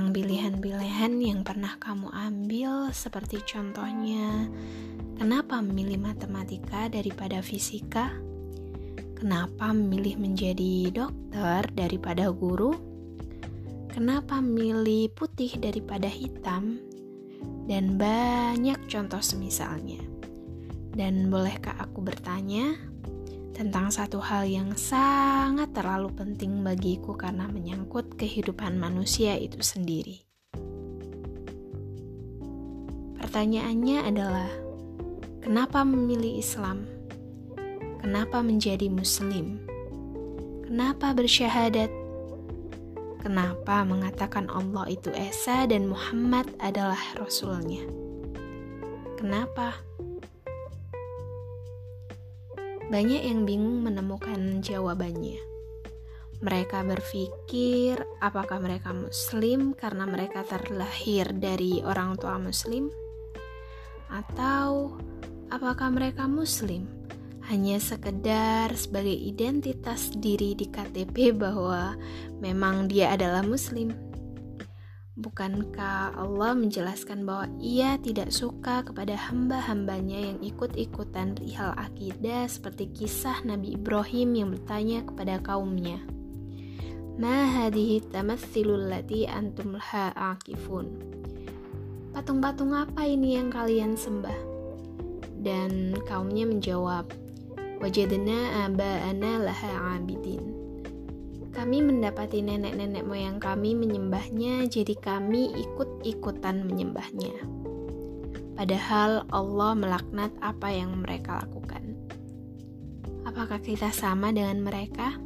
tentang pilihan-pilihan yang pernah kamu ambil, seperti contohnya, kenapa memilih matematika daripada fisika? Kenapa memilih menjadi dokter daripada guru? Kenapa memilih putih daripada hitam? Dan banyak contoh semisalnya. Dan bolehkah aku bertanya, tentang satu hal yang sangat terlalu penting bagiku karena menyangkut kehidupan manusia itu sendiri? Pertanyaannya adalah, kenapa memilih Islam? Kenapa menjadi Muslim? Kenapa bersyahadat? Kenapa mengatakan Allah itu Esa dan Muhammad adalah Rasulnya? Kenapa? Banyak yang bingung menemukan jawabannya. Mereka berpikir, apakah mereka Muslim karena mereka terlahir dari orang tua Muslim, atau apakah mereka Muslim hanya sekedar sebagai identitas diri di KTP bahwa memang dia adalah muslim. Bukankah Allah menjelaskan bahwa ia tidak suka kepada hamba-hambanya yang ikut-ikutan rihal akidah seperti kisah Nabi Ibrahim yang bertanya kepada kaumnya. Ma hadihi tamathilul lati antum akifun. Patung-patung apa ini yang kalian sembah? Dan kaumnya menjawab, Wajadna aba'ana laha abidin. Kami mendapati nenek-nenek moyang kami menyembahnya, jadi kami ikut-ikutan menyembahnya. Padahal Allah melaknat apa yang mereka lakukan. Apakah kita sama dengan mereka?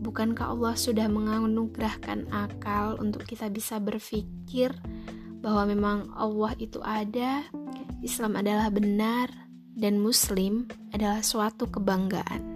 Bukankah Allah sudah menganugerahkan akal untuk kita bisa berpikir bahwa memang Allah itu ada, Islam adalah benar, dan Muslim adalah suatu kebanggaan.